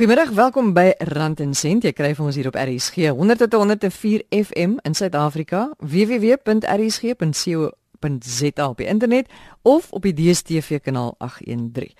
Goeiemiddag, welkom by Rand en Sent. Jy kry van ons hier op RSG 100 tot 104 FM in Suid-Afrika, www.rsg.co.za op die internet of op die DStv kanaal 813.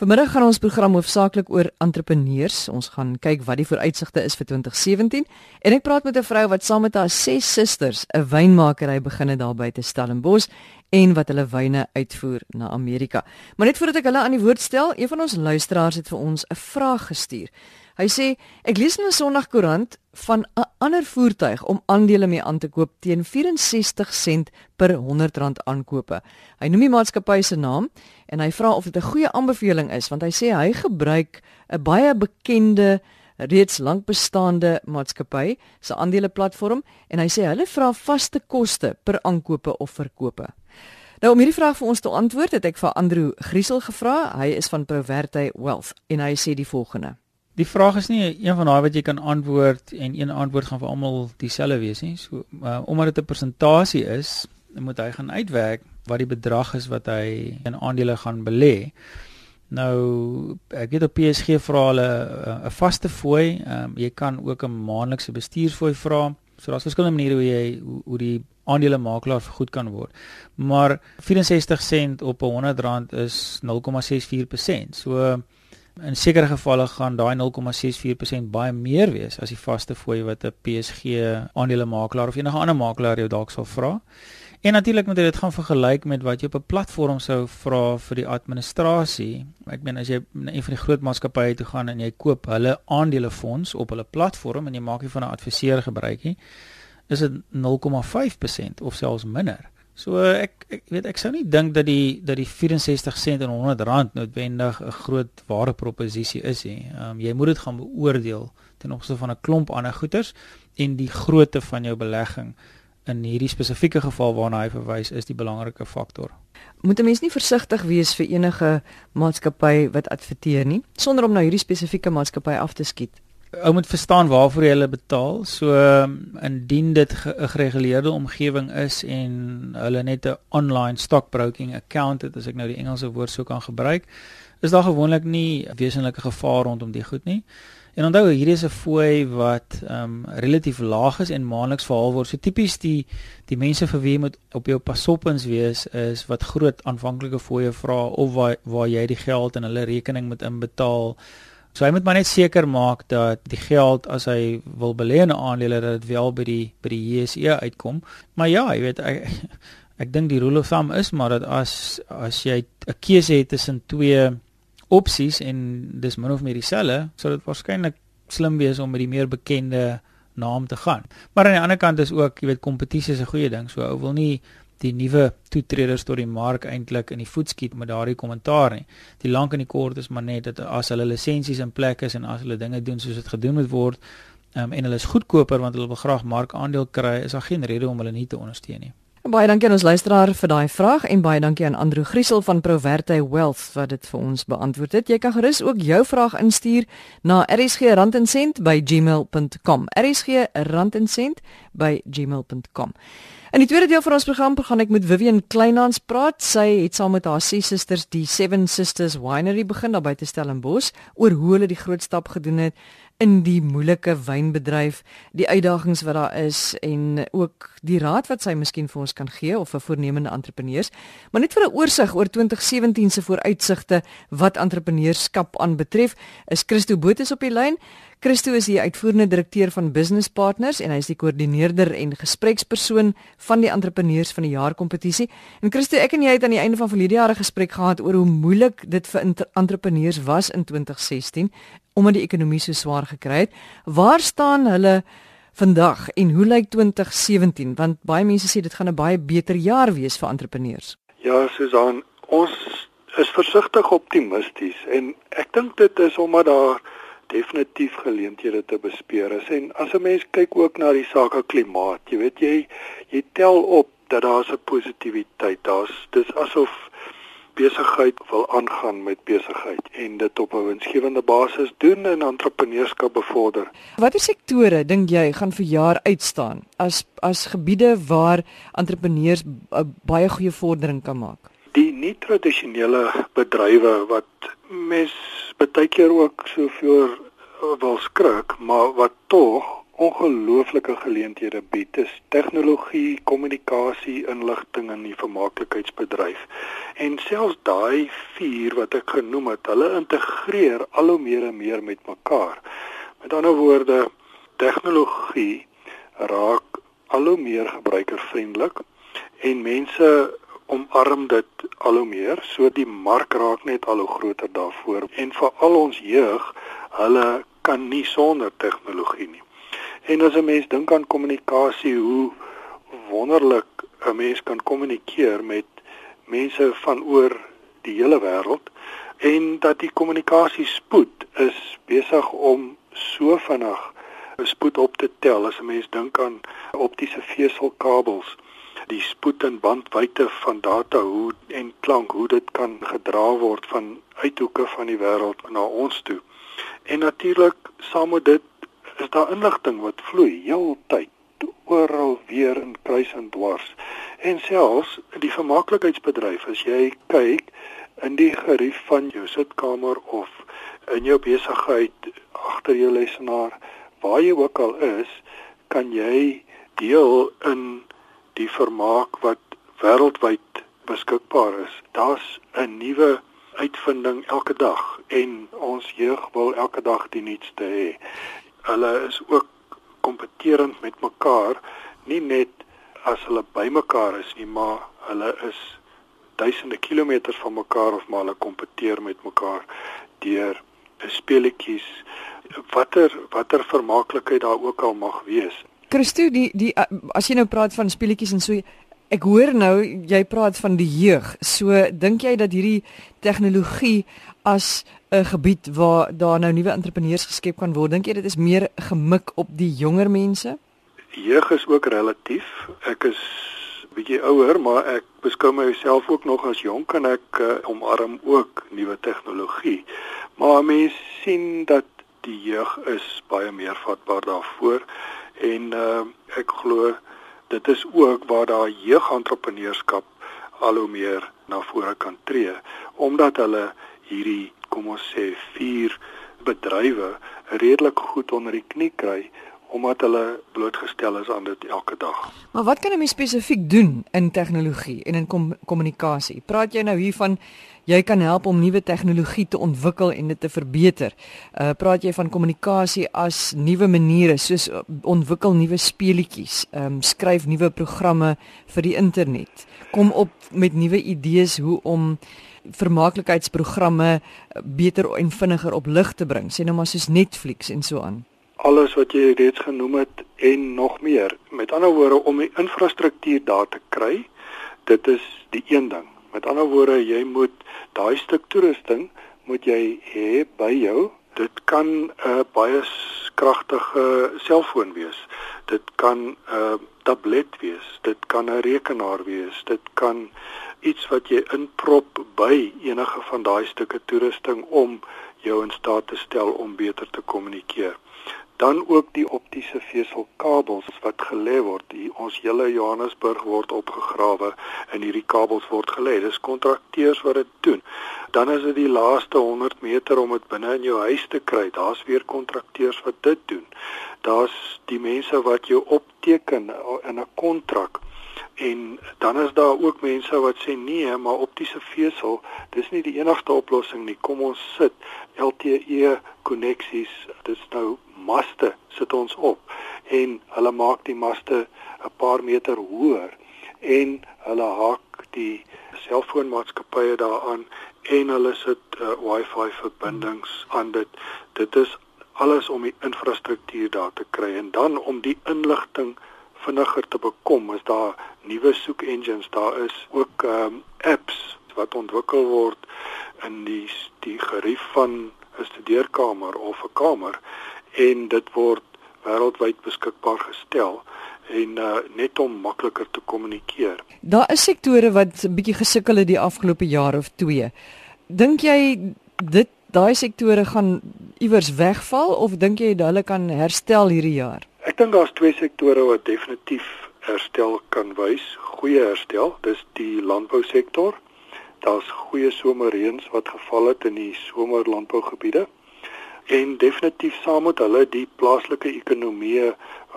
Vanmiddag gaan ons program hoofsaaklik oor entrepreneurs. Ons gaan kyk wat die vooruitsigte is vir 2017 en ek praat met 'n vrou wat saam met haar ses susters 'n wynmakeri begin het daar by te Stellenbosch en wat hulle wyne uitvoer na Amerika. Maar net voordat ek hulle aan die woord stel, een van ons luisteraars het vir ons 'n vraag gestuur. Hy sê ek lees in 'n Sondagkoerant van 'n ander voertuig om aandele mee aan te koop teen 64 sent per 100 rand aankope. Hy noem die maatskappy se naam en hy vra of dit 'n goeie aanbeveling is want hy sê hy gebruik 'n baie bekende reeds lank bestaande maatskappy se aandele platform en hy sê hulle vra vaste koste per aankope of verkope. Nou om hierdie vraag vir ons te antwoord het ek vir Andrew Griesel gevra. Hy is van Proverte Wealth en hy sê die volgende: Die vraag is nie een van daai wat jy kan antwoord en een antwoord gaan vir almal dieselfde wees nie. So uh, omdat dit 'n persentasie is, moet hy gaan uitwerk wat die bedrag is wat hy in aandele gaan belê. Nou ek weet op PSG vra hulle uh, 'n vaste fooi. Um, jy kan ook 'n maandelikse bestuursfooi vra. So daar's verskillende maniere hoe jy hoe, hoe die aandele makelaar vergoed kan word. Maar 64 sent op 100 rand is 0,64%. So In sekere gevalle gaan daai 0,64% baie meer wees as die vaste fooi wat 'n PSG aandelemakelaar of enige ander makelaar jou dalk sal vra. En natuurlik moet jy dit gaan vergelyk met wat jy op 'n platform sou vra vir die administrasie. Ek meen as jy na een van die groot maatskappye toe gaan en jy koop hulle aandelefonds op hulle platform en jy maak nie van 'n adviseur gebruik nie, is dit 0,5% of selfs minder. So ek ek weet ek sou nie dink dat die dat die 64 sent en 100 rand noodwendig 'n groot ware proposisie is nie. Ehm um, jy moet dit gaan beoordeel ten opsigte van 'n klomp ander goederes en die grootte van jou belegging in hierdie spesifieke geval waarna hy verwys is die belangrike faktor. Moet 'n mens nie versigtig wees vir enige maatskappy wat adverteer nie sonder om nou hierdie spesifieke maatskappy af te skiet ou moet verstaan waarvoor jy hulle betaal. So um, indien dit 'n gereguleerde omgewing is en hulle net 'n online stockbroking account het, as ek nou die Engelse woord sou kan gebruik, is daar gewoonlik nie wesenlike gevaar rondom die goed nie. En onthou hierdie is 'n fooi wat ehm um, relatief laag is en maandeliks verhaal word. So tipies die die mense vir wie jy moet op jou pasoppens wees is wat groot aanvanklike fooie vra of waar waar jy die geld in hulle rekening moet inbetaal. So hy moet maar net seker maak dat die geld as hy wil belê in 'n aandele dat dit wel by die by die JSE uitkom. Maar ja, jy weet ek ek dink die rule of thumb is maar dat as as jy 'n keuse het tussen twee opsies en dis min of meer dieselfde, sou dit waarskynlik slim wees om met die meer bekende naam te gaan. Maar aan die ander kant is ook, jy weet, kompetisie is 'n goeie ding. So ou wil nie die nuwe toetreders tot die mark eintlik in die voetskiet met daardie kommentaar nie. Die lank en die kort is maar net dat as hulle lisensies in plek is en as hulle dinge doen soos dit gedoen moet word, um, en hulle is goedkoper want hulle wil graag markaandeel kry, is daar geen rede om hulle nie te ondersteun nie. Baie dankie aan ons luisteraar vir daai vraag en baie dankie aan Andrew Griesel van Proverte Wealth wat dit vir ons beantwoord het. Jy kan gerus ook jou vraag instuur na rsgrandencent@gmail.com. rsgrandencent@gmail.com. In die tweede deel van ons program gaan ek met Vivian Kleinhans praat. Sy het saam met haar ses susters die Seven Sisters Winery begin daar by te Stellenbosch oor hoe hulle die groot stap gedoen het in die moeilike wynbedryf, die uitdagings wat daar is en ook die raad wat sy miskien vir ons kan gee of vir voornemende entrepreneurs. Maar net vir 'n oorsig oor 2017 se vooruitsigte wat entrepreneurskap aanbetref, is Christo Botha op die lyn. Christo is die uitvoerende direkteur van Business Partners en hy is die koördineerder en gesprekspersoon van die entrepreneurs van die jaar kompetisie. En Christo, ek en jy het aan die einde van verlede jaar 'n gesprek gehad oor hoe moeilik dit vir entrepreneurs was in 2016 omdat die ekonomie so swaar gekry het. Waar staan hulle vandag en hoe lyk 2017? Want baie mense sê dit gaan 'n baie beter jaar wees vir entrepreneurs. Ja, Susan, ons is versigtig optimisties en ek dink dit is omdat daar definitief geleenthede te bespeur is en as 'n mens kyk ook na die sake klimaat, jy weet jy jy tel op dat daar 'n positiwiteit, daar's dis asof besigheid wil aangaan met besigheid en dit op 'n winsgewende basis doen en entrepreneurskap bevorder. Watter sektore dink jy gaan vir jaar uitstaan as as gebiede waar entrepreneurs baie goeie vordering kan maak? Die nie tradisionele bedrywe wat mes baie keer ook soveel wil skrik, maar wat tog ongelooflike geleenthede bied is tegnologie, kommunikasie, inligting en die vermaaklikheidsbedryf. En selfs daai vier wat ek genoem het, hulle integreer al hoe meer en meer met mekaar. Met ander woorde, tegnologie raak al hoe meer gebruikervriendelik en mense omarm dit al hoe meer so die mark raak net al hoe groter daarvoor en vir al ons jeug hulle kan nie sonder tegnologie nie. En as 'n mens dink aan kommunikasie hoe wonderlik 'n mens kan kommunikeer met mense van oor die hele wêreld en dat die kommunikasie spoed is besig om so vinnig spoed op te tel as 'n mens dink aan optiese veselkabels die spoed en bandwydte van data hoe en klank hoe dit kan gedra word van uithoeke van die wêreld na ons toe. En natuurlik saam met dit is daar inligting wat vloei heeltyd oral weer in kruis en dwars. En selfs die vermaaklikheidsbedryf as jy kyk in die gerief van jou sitkamer of in jou besigheid agter jou lesenaar waar jy ook al is, kan jy deel in die vermaak wat wêreldwyd beskikbaar is. Daar's 'n nuwe uitvinding elke dag en ons jeug wil elke dag die nuutste hê. Hulle is ook kompeterend met mekaar, nie net as hulle bymekaar is nie, maar hulle is duisende kilometers van mekaar of maar hulle kompeteer met mekaar deur speletjies watter watter vermaaklikheid daar ook al mag wees. Christo, die die as jy nou praat van speletjies en so ek hoor nou jy praat van die jeug. So dink jy dat hierdie tegnologie as 'n gebied waar daar nou nuwe entrepreneurs geskep kan word, dink jy dit is meer gemik op die jonger mense? Jeug is ook relatief. Ek is bietjie ouer, maar ek beskou myself ook nog as jonk en ek uh, omarm ook nuwe tegnologie. Maar mense sien dat die jeug is baie meer vatbaar daarvoor en uh, ek glo dit is ook waar daar jeugentrepreneurs al hoe meer na vore kan tree omdat hulle hierdie kom ons sê vier bedrywe redelik goed onder die knie kry omdat hulle blootgestel is aan dit elke dag. Maar wat kan 'n mens spesifiek doen in tegnologie en in kom kommunikasie? Praat jy nou hiervan jy kan help om nuwe tegnologie te ontwikkel en dit te verbeter? Uh praat jy van kommunikasie as nuwe maniere soos uh, ontwikkel nuwe speletjies, ehm um, skryf nuwe programme vir die internet. Kom op met nuwe idees hoe om vermaaklikheidsprogramme uh, beter en vinniger op lig te bring, sê nou maar soos Netflix en so aan alles wat jy reeds genoem het en nog meer. Met ander woorde om die infrastruktuur daar te kry, dit is die een ding. Met ander woorde, jy moet daai stuk toerusting moet jy hê by jou. Dit kan 'n uh, baie kragtige selfoon wees. Dit kan 'n uh, tablet wees. Dit kan 'n rekenaar wees. Dit kan iets wat jy inprop by enige van daai stukke toerusting om jou in staat te stel om beter te kommunikeer dan ook die optiese veselkabels wat gelê word. Die, ons hele Johannesburg word opgegrawe en hierdie kabels word gelê. Dis kontrakteurs wat dit doen. Dan is dit die laaste 100 meter om dit binne in jou huis te kry. Daar's weer kontrakteurs wat dit doen. Daar's die mense wat jou opteken in 'n kontrak. En dan is daar ook mense wat sê nee, maar optiese vesel, dis nie die enigste oplossing nie. Kom ons sit LTE koneksies. Dis nou maste sit ons op en hulle maak die maste 'n paar meter hoër en hulle haak die selfoonmaatskappye daaraan en hulle sit uh, wifi verbindings aan dit. Dit is alles om die infrastruktuur daar te kry en dan om die inligting vinniger te bekom is daar nuwe soek engines daar is ook um, apps wat ontwikkel word in die die gerief van 'n studeerkamer of 'n kamer en dit word wêreldwyd beskikbaar gestel en uh, net om makliker te kommunikeer. Daar is sektore wat 'n bietjie gesukkel het die afgelope jaar of 2. Dink jy dit daai sektore gaan iewers wegval of dink jy hulle kan herstel hierdie jaar? Ek dink daar's twee sektore wat definitief herstel kan wys, goeie herstel. Dis die landbousektor. Daar's goeie somerreëns wat geval het in die somerlandbougebiede en definitief saam met hulle die plaaslike ekonomie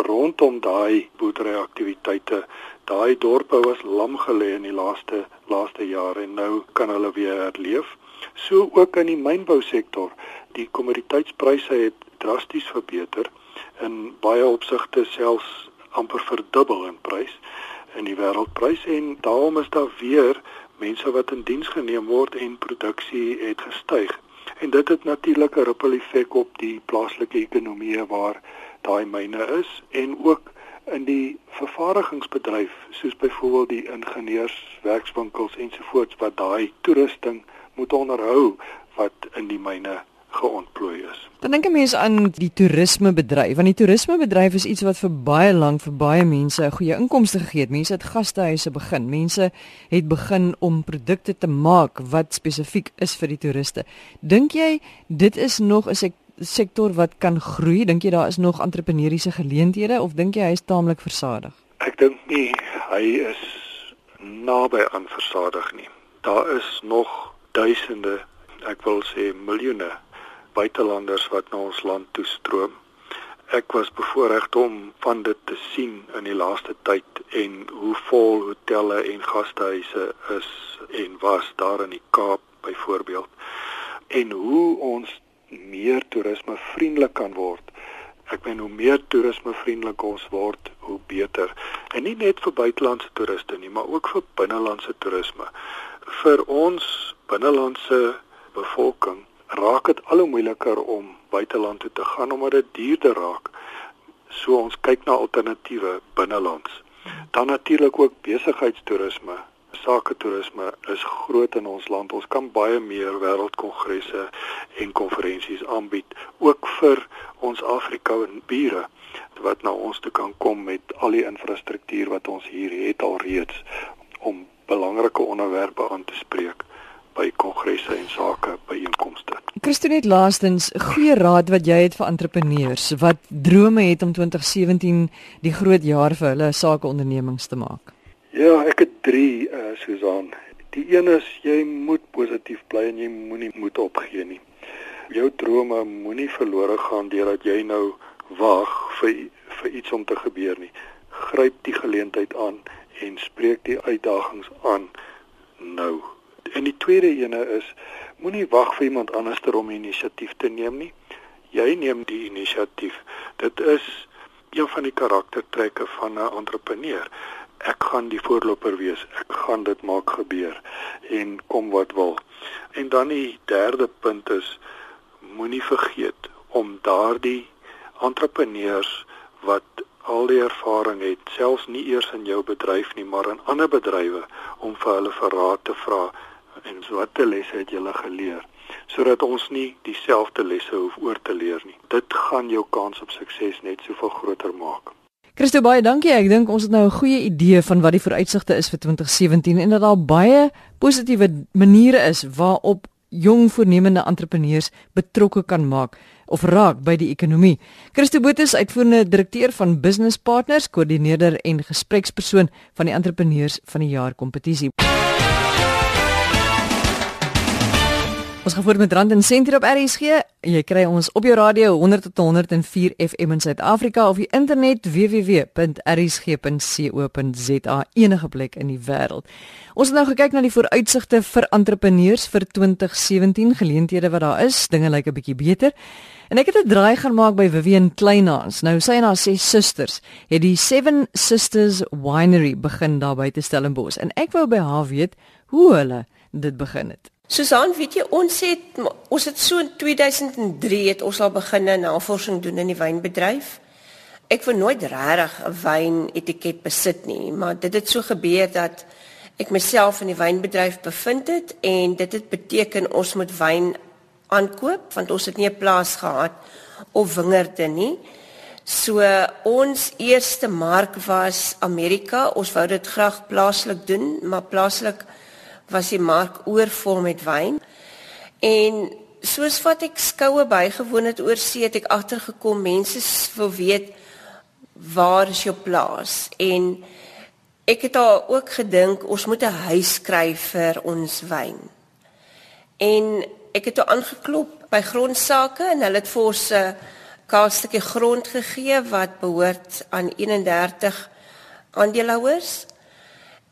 rondom daai boerderyaktiwiteite. Daai dorpe was lam gelê in die laaste laaste jare en nou kan hulle weer herleef. So ook in die mynbousektor. Die kommoditeitspryse het drasties verbeter in baie opsigte selfs amper verdubbel in prys in die wêreldprys en daarom is daar weer mense wat in diens geneem word en produksie het gestyg. En dit het natuurlik 'n ripple effek op die plaaslike ekonomie waar daai myne is en ook in die vervaardigingsbedryf soos byvoorbeeld die ingenieurswerkswinkels ensovoorts wat daai toerusting moet onderhou wat in die myne geontplooi is. Dan dink 'n mens aan die toerismebedryf, want die toerismebedryf is iets wat vir baie lank vir baie mense 'n goeie inkomste gegee het. Mense het gastehuise begin. Mense het begin om produkte te maak wat spesifiek is vir die toeriste. Dink jy dit is nog 'n sektor wat kan groei? Dink jy daar is nog entrepreneursiese geleenthede of dink jy hy is taamlik versadig? Ek dink nie hy is naby aan versadig nie. Daar is nog duisende, ek wil sê miljoene buitelanders wat na ons land toestroom. Ek was bevoorreg om van dit te sien in die laaste tyd en hoe vol hotelle en gastehuise is en was daar in die Kaap byvoorbeeld en hoe ons meer toerisme vriendelik kan word. Ek meen hoe meer toerisme vriendelik ons word, hoe beter. En nie net vir buitelandse toeriste nie, maar ook vir binnelandse toerisme. Vir ons binnelandse bevolking raak dit al hoe moeiliker om buiteland toe te gaan omdat dit duurder raak. So ons kyk na alternatiewe binnelands. Dan natuurlik ook besigheidstoerisme. Sake toerisme is groot in ons land. Ons kan baie meer wêreldkongresse en konferensies aanbied ook vir ons Afrika en bure wat na ons toe kan kom met al die infrastruktuur wat ons hier het alreeds om belangrike onderwerpe aan te spreek by kongresse en sake byeenkomste. Christo net laastens, goeie raad wat jy het vir entrepreneurs wat drome het om 2017 die groot jaar vir hulle sakeondernemings te maak. Ja, ek het 3 uh Susan. Die een is jy moet positief bly en jy moenie moed opgee nie. Jou drome moenie verlore gaan deurdat jy nou wag vir vir iets om te gebeur nie. Gryp die geleentheid aan en spreek die uitdagings aan nou. En die tweede ene is moenie wag vir iemand anders om inisiatief te neem nie. Jy neem die inisiatief. Dit is een van die karaktertrekke van 'n entrepreneur. Ek gaan die voorloper wees. Ek gaan dit maak gebeur en kom wat wil. En dan die derde punt is moenie vergeet om daardie entrepreneurs wat al die ervaring het, selfs nie eers in jou bedryf nie, maar in ander bedrywe om vir hulle verraad te vra en watter lesse het julle geleer sodat ons nie dieselfde lesse hoef oor te leer nie. Dit gaan jou kans op sukses net soveel groter maak. Christo baie dankie. Ek dink ons het nou 'n goeie idee van wat die vooruitsigte is vir 2017 en dat daar baie positiewe maniere is waarop jong voornemende entrepreneurs betrokke kan maak of raak by die ekonomie. Christo Botus, uitvoerende direkteur van Business Partners, koördineerder en gesprekspersoon van die entrepreneurs van die jaar kompetisie. Ons gaan voort met Rand en Sentrum op RSG. Jy kry ons op jou radio 100 tot 104 FM in Suid-Afrika of die internet www.rsg.co.za enige plek in die wêreld. Ons het nou gekyk na die vooruitsigte vir entrepreneurs vir 2017, geleenthede wat daar is, dinge lyk 'n bietjie beter. En ek het 'n draai gaan maak by Vivian Kleinhans. Nou sy en haar ses susters het die Seven Sisters Winery begin daar by te Stellenbosch en ek wou by haar weet hoe hulle dit begin het. Susan, weet jy ons het ons het so in 2003 het ons al begin navorsing doen in die wynbedryf. Ek wou nooit regtig 'n wynetiket besit nie, maar dit het so gebeur dat ek myself in die wynbedryf bevind het en dit het beteken ons moet wyn aankoop want ons het nie 'n plaas gehad of wingerde nie. So ons eerste mark was Amerika. Ons wou dit graag plaaslik doen, maar plaaslik was die mark oorvol met wyn. En soos wat ek skoue bygewoon het oor see, het ek agtergekom mense wil weet waar is jou plaas? En ek het daar ook gedink ons moet 'n huis skry vir ons wyn. En ek het toe aangeklop by grondsake en hulle het vir ons 'n kaalstukkie grond gegee wat behoort aan 31 aandeelhouers.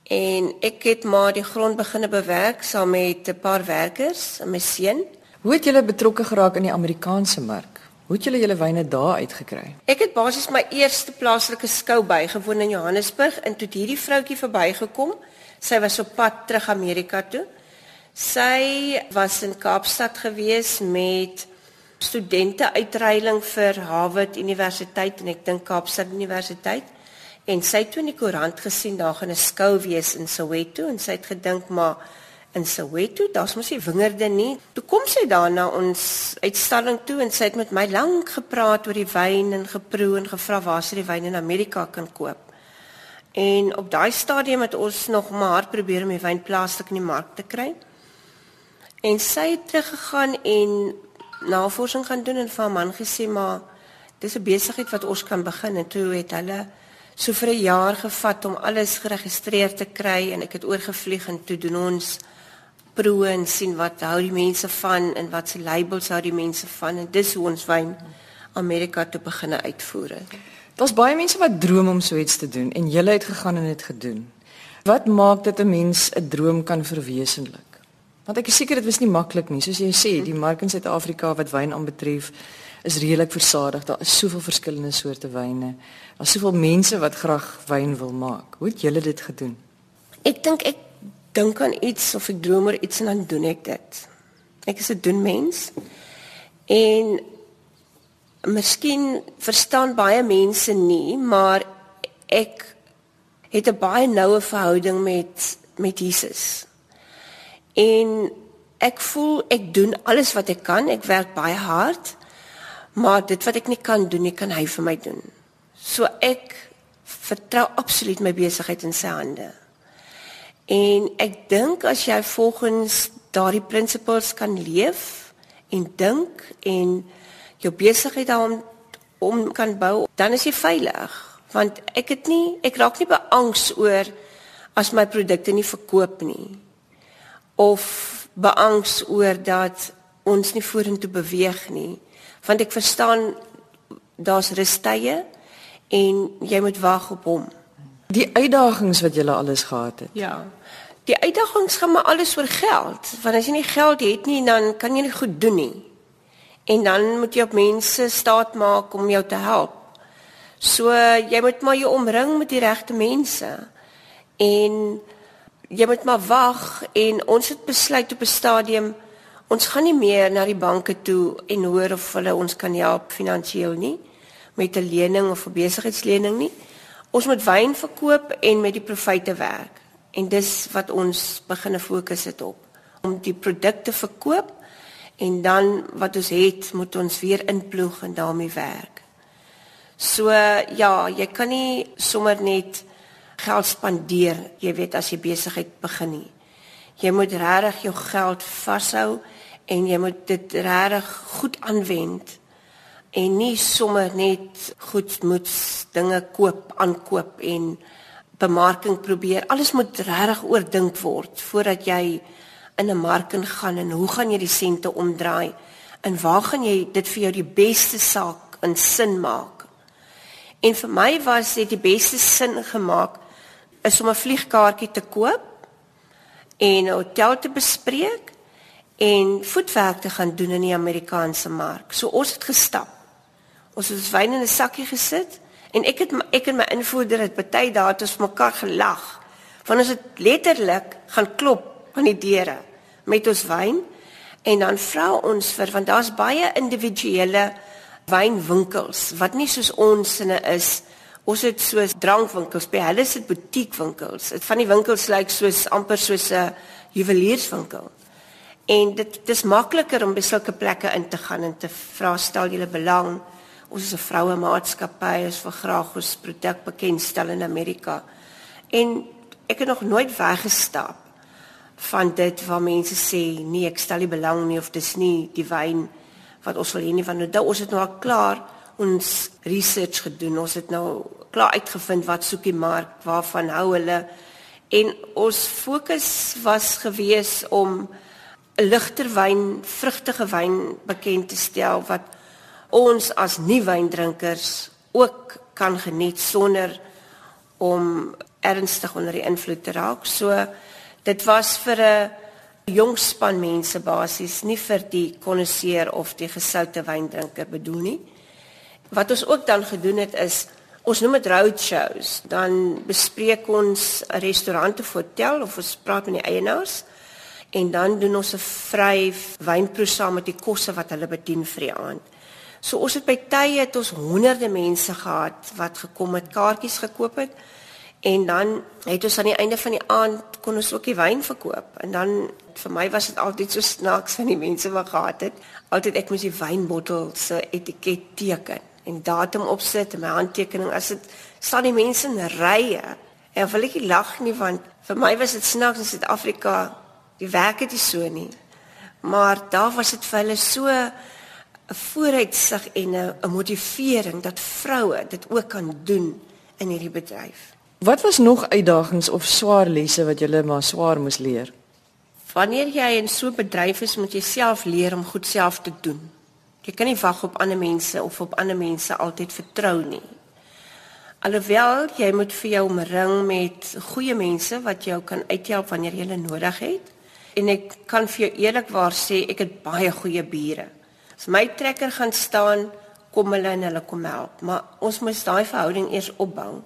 En ek het maar die grond begine bewerk saam met 'n paar werkers en my seun. Hoe het julle betrokke geraak in die Amerikaanse mark? Hoe het julle julle wyne daar uitgekry? Ek het basies my eerste plaaslike skou bygewoon in Johannesburg en toe hierdie vroutjie verbygekom. Sy was op pad terug Amerika toe. Sy was in Kaapstad gewees met studente uitreiling vir Harvard Universiteit en ek dink Kaapstad Universiteit en sy het toe in die koerant gesien daar gaan 'n skou wees in Soweto en sy het gedink maar in Soweto daar's mos nie wingerde nie. Toe kom sy daar na ons uitstalling toe en sy het met my lank gepraat oor die wyn en geproe en gevra waar sy die wyn in Amerika kan koop. En op daai stadium het ons nog maar hard probeer om die wyn plaaslik in die mark te kry. En sy het teruggegaan en navorsing gaan doen en vir 'n man gesê maar dis 'n besigheid wat ons kan begin en toe het hulle so vir 'n jaar gevat om alles geregistreer te kry en ek het oorgevlieg en toe doen ons proe en sien wat hou die mense van en wat se labels hou die mense van en dis hoe ons wyn Amerika toe begin uitvoer. Daar's baie mense wat droom om so iets te doen en jy het gegaan en dit gedoen. Wat maak dit 'n mens 'n droom kan verwesenlik? Want ek is seker dit was nie maklik nie, soos jy sê, die mark in Suid-Afrika wat wyn aanbetref is redelik versadig. Daar is soveel verskillende soorte wyne. Daar's soveel mense wat graag wyn wil maak. Hoe het julle dit gedoen? Ek dink ek dink aan iets of ek droom oor iets en dan doen ek dit. Ek is 'n doen mens. En miskien verstaan baie mense nie, maar ek het 'n baie noue verhouding met met Jesus. En ek voel ek doen alles wat ek kan. Ek werk baie hard. Maar dit wat ek nie kan doen nie, kan hy vir my doen. So ek vertrou absoluut my besigheid in sy hande. En ek dink as jy volgens daardie prinsipels kan leef en dink en jou besigheid daarom om kan bou, dan is jy veilig. Want ek het nie ek raak nie beangs oor as my produkte nie verkoop nie of beangs oor dat ons nie vorentoe beweeg nie want ek verstaan daar's rustye en jy moet wag op hom. Die uitdagings wat jy alles gehad het. Ja. Die uitdagings gaan maar alles oor geld. Want as jy nie geld het nie dan kan jy nie goed doen nie. En dan moet jy op mense staat maak om jou te help. So jy moet maar jou omring met die regte mense. En jy moet maar wag en ons het besluit op 'n stadium ons gaan nie meer na die banke toe en hoor of hulle ons kan help finansiëel nie met 'n lening of 'n besigheidslening nie. Ons moet wyn verkoop en met die profite werk. En dis wat ons begine fokus het op om die produkte verkoop en dan wat ons het moet ons weer inploeg en daarmee werk. So ja, jy kan nie sommer net geld spandeer, jy weet as jy besigheid begin nie. Jy moet regtig jou geld vashou en jy moet dit regtig goed aanwend en nie sommer net goed moet dinge koop, aankoop en bemarking probeer. Alles moet regtig oordink word voordat jy in 'n mark ingaan en hoe gaan jy die sente omdraai en waar gaan jy dit vir jou die beste saak in sin maak? En vir my was dit die beste sin gemaak is om 'n vliegkaartjie te koop en 'n hotel te bespreek en voetwerk te gaan doen in die Amerikaanse mark. So ons het gestap. Ons het wyn in 'n sakkie gesit en ek het ek en my invoerder het baie dae het ons mekaar gelag. Want ons het letterlik gaan klop aan die deure met ons wyn en dan vra ons vir want daar's baie individuele wynwinkels wat nie soos ons sinne is Ons het so drankwinkels, by hulle sit butiekwinkels. Dit van die winkels lyk soos amper soos 'n juwelierswinkel. En dit dis makliker om by sulke plekke in te gaan en te vra stel julle belang. Ons is 'n vroue maatskappy, ons wil graag ons produk bekendstel in Amerika. En ek het nog nooit weggestap van dit waar mense sê nee, ek stel nie belang nie of dis nie die wyn wat ons wil hê nie van nou ons het nou al klaar ons research gedoen. Ons het nou klaar uitgevind wat soek die mark, waarvan hou hulle. En ons fokus was gewees om 'n ligter wyn, vrugtige wyn bekend te stel wat ons as nie wyndrinkers ook kan geniet sonder om ernstig onder die invloed te raak. So dit was vir 'n jong span mense basies, nie vir die konnoisseur of die gesoute wyndrinker bedoel nie. Wat ons ook dan gedoen het is ons noem dit road shows. Dan bespreek ons 'n restaurant of hotel of ons praat met die eienaars en dan doen ons 'n vry wynproe saam met die kosse wat hulle bedien vir die aand. So ons het by tye het ons honderde mense gehad wat gekom het, kaartjies gekoop het en dan het ons aan die einde van die aand kon ons ook die wyn verkoop en dan vir my was dit altyd so snaaks van die mense wat gehad het. Altyd ek moes die wynbottel se etiket teken en datum opsit en my handtekening as dit staan die mense in rye. En wil ek lag nie want vir my was dit snaaks in Suid-Afrika die werk het nie so nie. Maar daar was dit vir hulle so 'n vooruitsig en 'n motivering dat vroue dit ook kan doen in hierdie bedryf. Wat was nog uitdagings of swaar lesse wat julle maar swaar moes leer? Wanneer jy in so 'n bedryf is, moet jy self leer om goed self te doen. Jy kan nie wag op ander mense of op ander mense altyd vertrou nie. Alhoewel jy moet vir jou omring met goeie mense wat jou kan uithelp wanneer jy hulle nodig het. En ek kan vir jou eerlikwaar sê ek het baie goeie bure. As my trekker gaan staan, kom hulle en hulle kom help, maar ons moet daai verhouding eers opbou.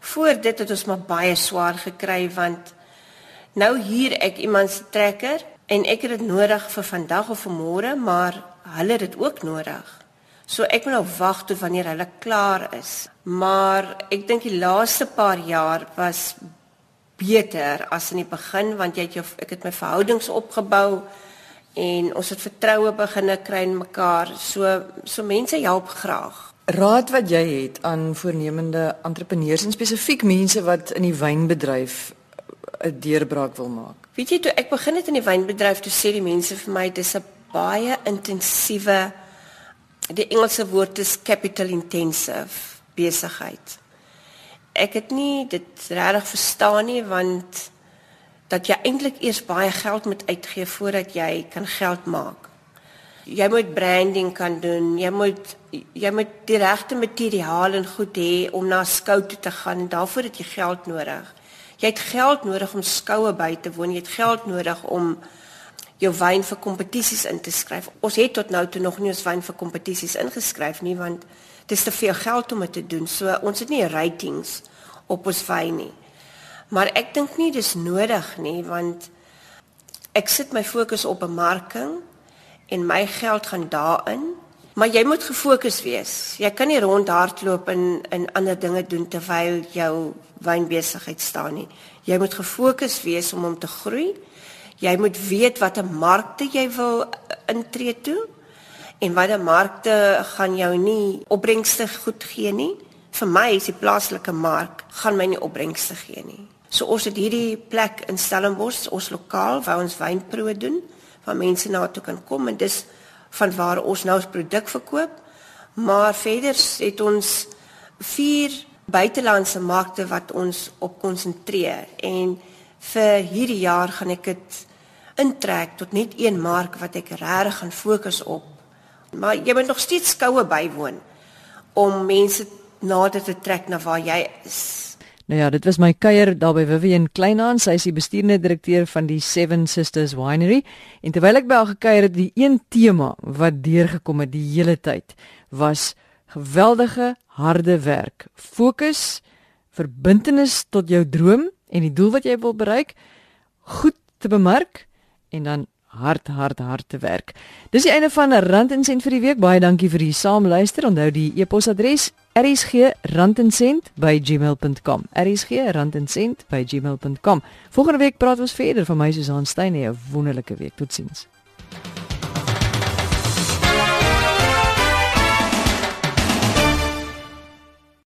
Voor dit het ons maar baie swaar gekry want nou hier ek iemand se trekker en ek het dit nodig vir vandag of vir môre, maar hulle het dit ook nodig. So ek moet nou wag tot wanneer hulle klaar is. Maar ek dink die laaste paar jaar was beter as in die begin want jy het jou ek het my verhoudings opgebou en ons het vertroue beginne kry in mekaar. So so mense help graag. Raad wat jy het aan voornemende entrepreneurs en spesifiek mense wat in die wynbedryf 'n deurbraak wil maak. Weet jy toe ek begin het in die wynbedryf toe sê die mense vir my dis 'n baie intensiewe die Engelse woord is capital intensive besigheid. Ek het nie dit regtig verstaan nie want dat jy eintlik eers baie geld moet uitgee voordat jy kan geld maak. Jy moet branding kan doen, jy moet jy moet die regte materiaal en goed hê om na skou toe te gaan en daarvoor het jy geld nodig. Jy het geld nodig om skoue by te woon, jy het geld nodig om jou wyn vir kompetisies in te skryf. Ons het tot nou toe nog nie ons wyn vir kompetisies ingeskryf nie want dit is te veel geld om dit te doen. So ons het nie ratings op ons wyn nie. Maar ek dink nie dis nodig nie want ek sit my fokus op bemarking en my geld gaan daarin. Maar jy moet gefokus wees. Jy kan nie rondhardloop en en ander dinge doen terwyl jou wynbesigheid staan nie. Jy moet gefokus wees om om te groei. Jy moet weet watter markte jy wil intree toe en watter markte gaan jou nie opbrengste goed gee nie. Vir my is die plaaslike mark gaan my nie opbrengste gee nie. So ons het hierdie plek in Stellenbosch, ons lokaal waar ons wynproe doen, waar mense na toe kan kom en dis van waar ons nou ons produk verkoop. Maar verder het ons vier buitelandse markte wat ons op konsentreer en vir hierdie jaar gaan ek dit intrek tot net een mark wat ek regtig gaan fokus op. Maar jy moet nog steeds skoue bywoon om mense nader te trek na waar jy is. Nou ja, dit was my kuier daar by Vivian Kleinhans. Sy is die bestuurende direkteur van die Seven Sisters Winery. En terwyl ek by haar gekuier het, die een tema wat deurgekom het die hele tyd was geweldige harde werk. Fokus, verbintenis tot jou droom en die doel wat jy wil bereik, goed te bemark en dan hard hard hard te werk. Dis die einde van Rand en Sent vir die week. Baie dankie vir die saamluister. Onthou die e-posadres rsg@randencent@gmail.com. rsg@randencent@gmail.com. Volgende week praat ons verder van my Susan Steyn. 'n Wonderlike week. Totsiens.